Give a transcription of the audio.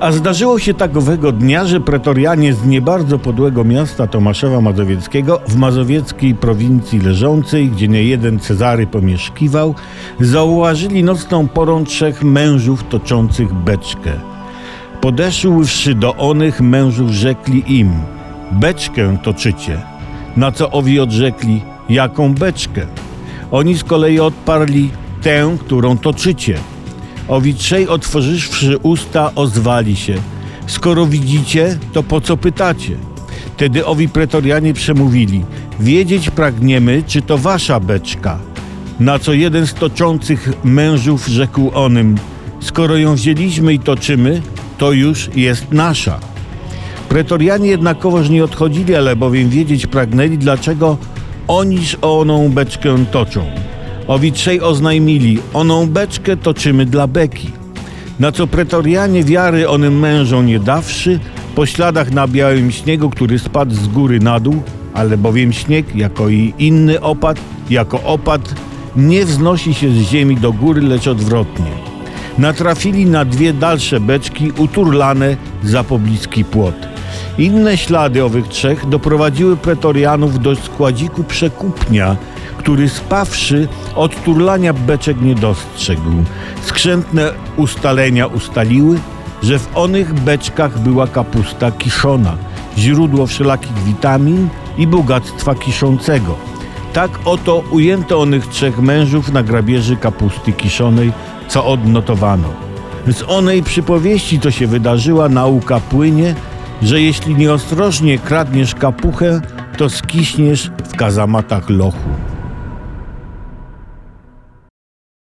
A zdarzyło się tak owego dnia, że pretorianie z nie bardzo podłego miasta Tomaszewa Mazowieckiego w mazowieckiej prowincji leżącej, gdzie nie jeden Cezary pomieszkiwał, zauważyli nocną porą trzech mężów toczących beczkę. Podeszłszy do onych mężów rzekli im, beczkę toczycie. Na co owi odrzekli, jaką beczkę? Oni z kolei odparli, tę, którą toczycie. Owi trzej otworzywszy usta, ozwali się. Skoro widzicie, to po co pytacie? Tedy owi pretorianie przemówili, wiedzieć pragniemy, czy to wasza beczka. Na co jeden z toczących mężów rzekł onym, skoro ją wzięliśmy i toczymy, to już jest nasza. Pretorianie jednakowoż nie odchodzili, ale bowiem wiedzieć pragnęli, dlaczego oniż oną beczkę toczą. Owi trzej oznajmili, oną beczkę toczymy dla beki. Na co pretorianie wiary onym mężom nie dawszy, po śladach na białym śniegu, który spadł z góry na dół, ale bowiem śnieg, jako i inny opad, jako opad, nie wznosi się z ziemi do góry, lecz odwrotnie. Natrafili na dwie dalsze beczki uturlane za pobliski płot. Inne ślady owych trzech doprowadziły pretorianów do składziku przekupnia, który spawszy od turlania beczek nie dostrzegł. Skrzętne ustalenia ustaliły, że w onych beczkach była kapusta kiszona, źródło wszelakich witamin i bogactwa kiszącego. Tak oto ujęto onych trzech mężów na grabieży kapusty kiszonej, co odnotowano. Z onej przypowieści, co się wydarzyła, nauka płynie, że jeśli nieostrożnie kradniesz kapuchę, to skiśniesz w kazamatach lochu.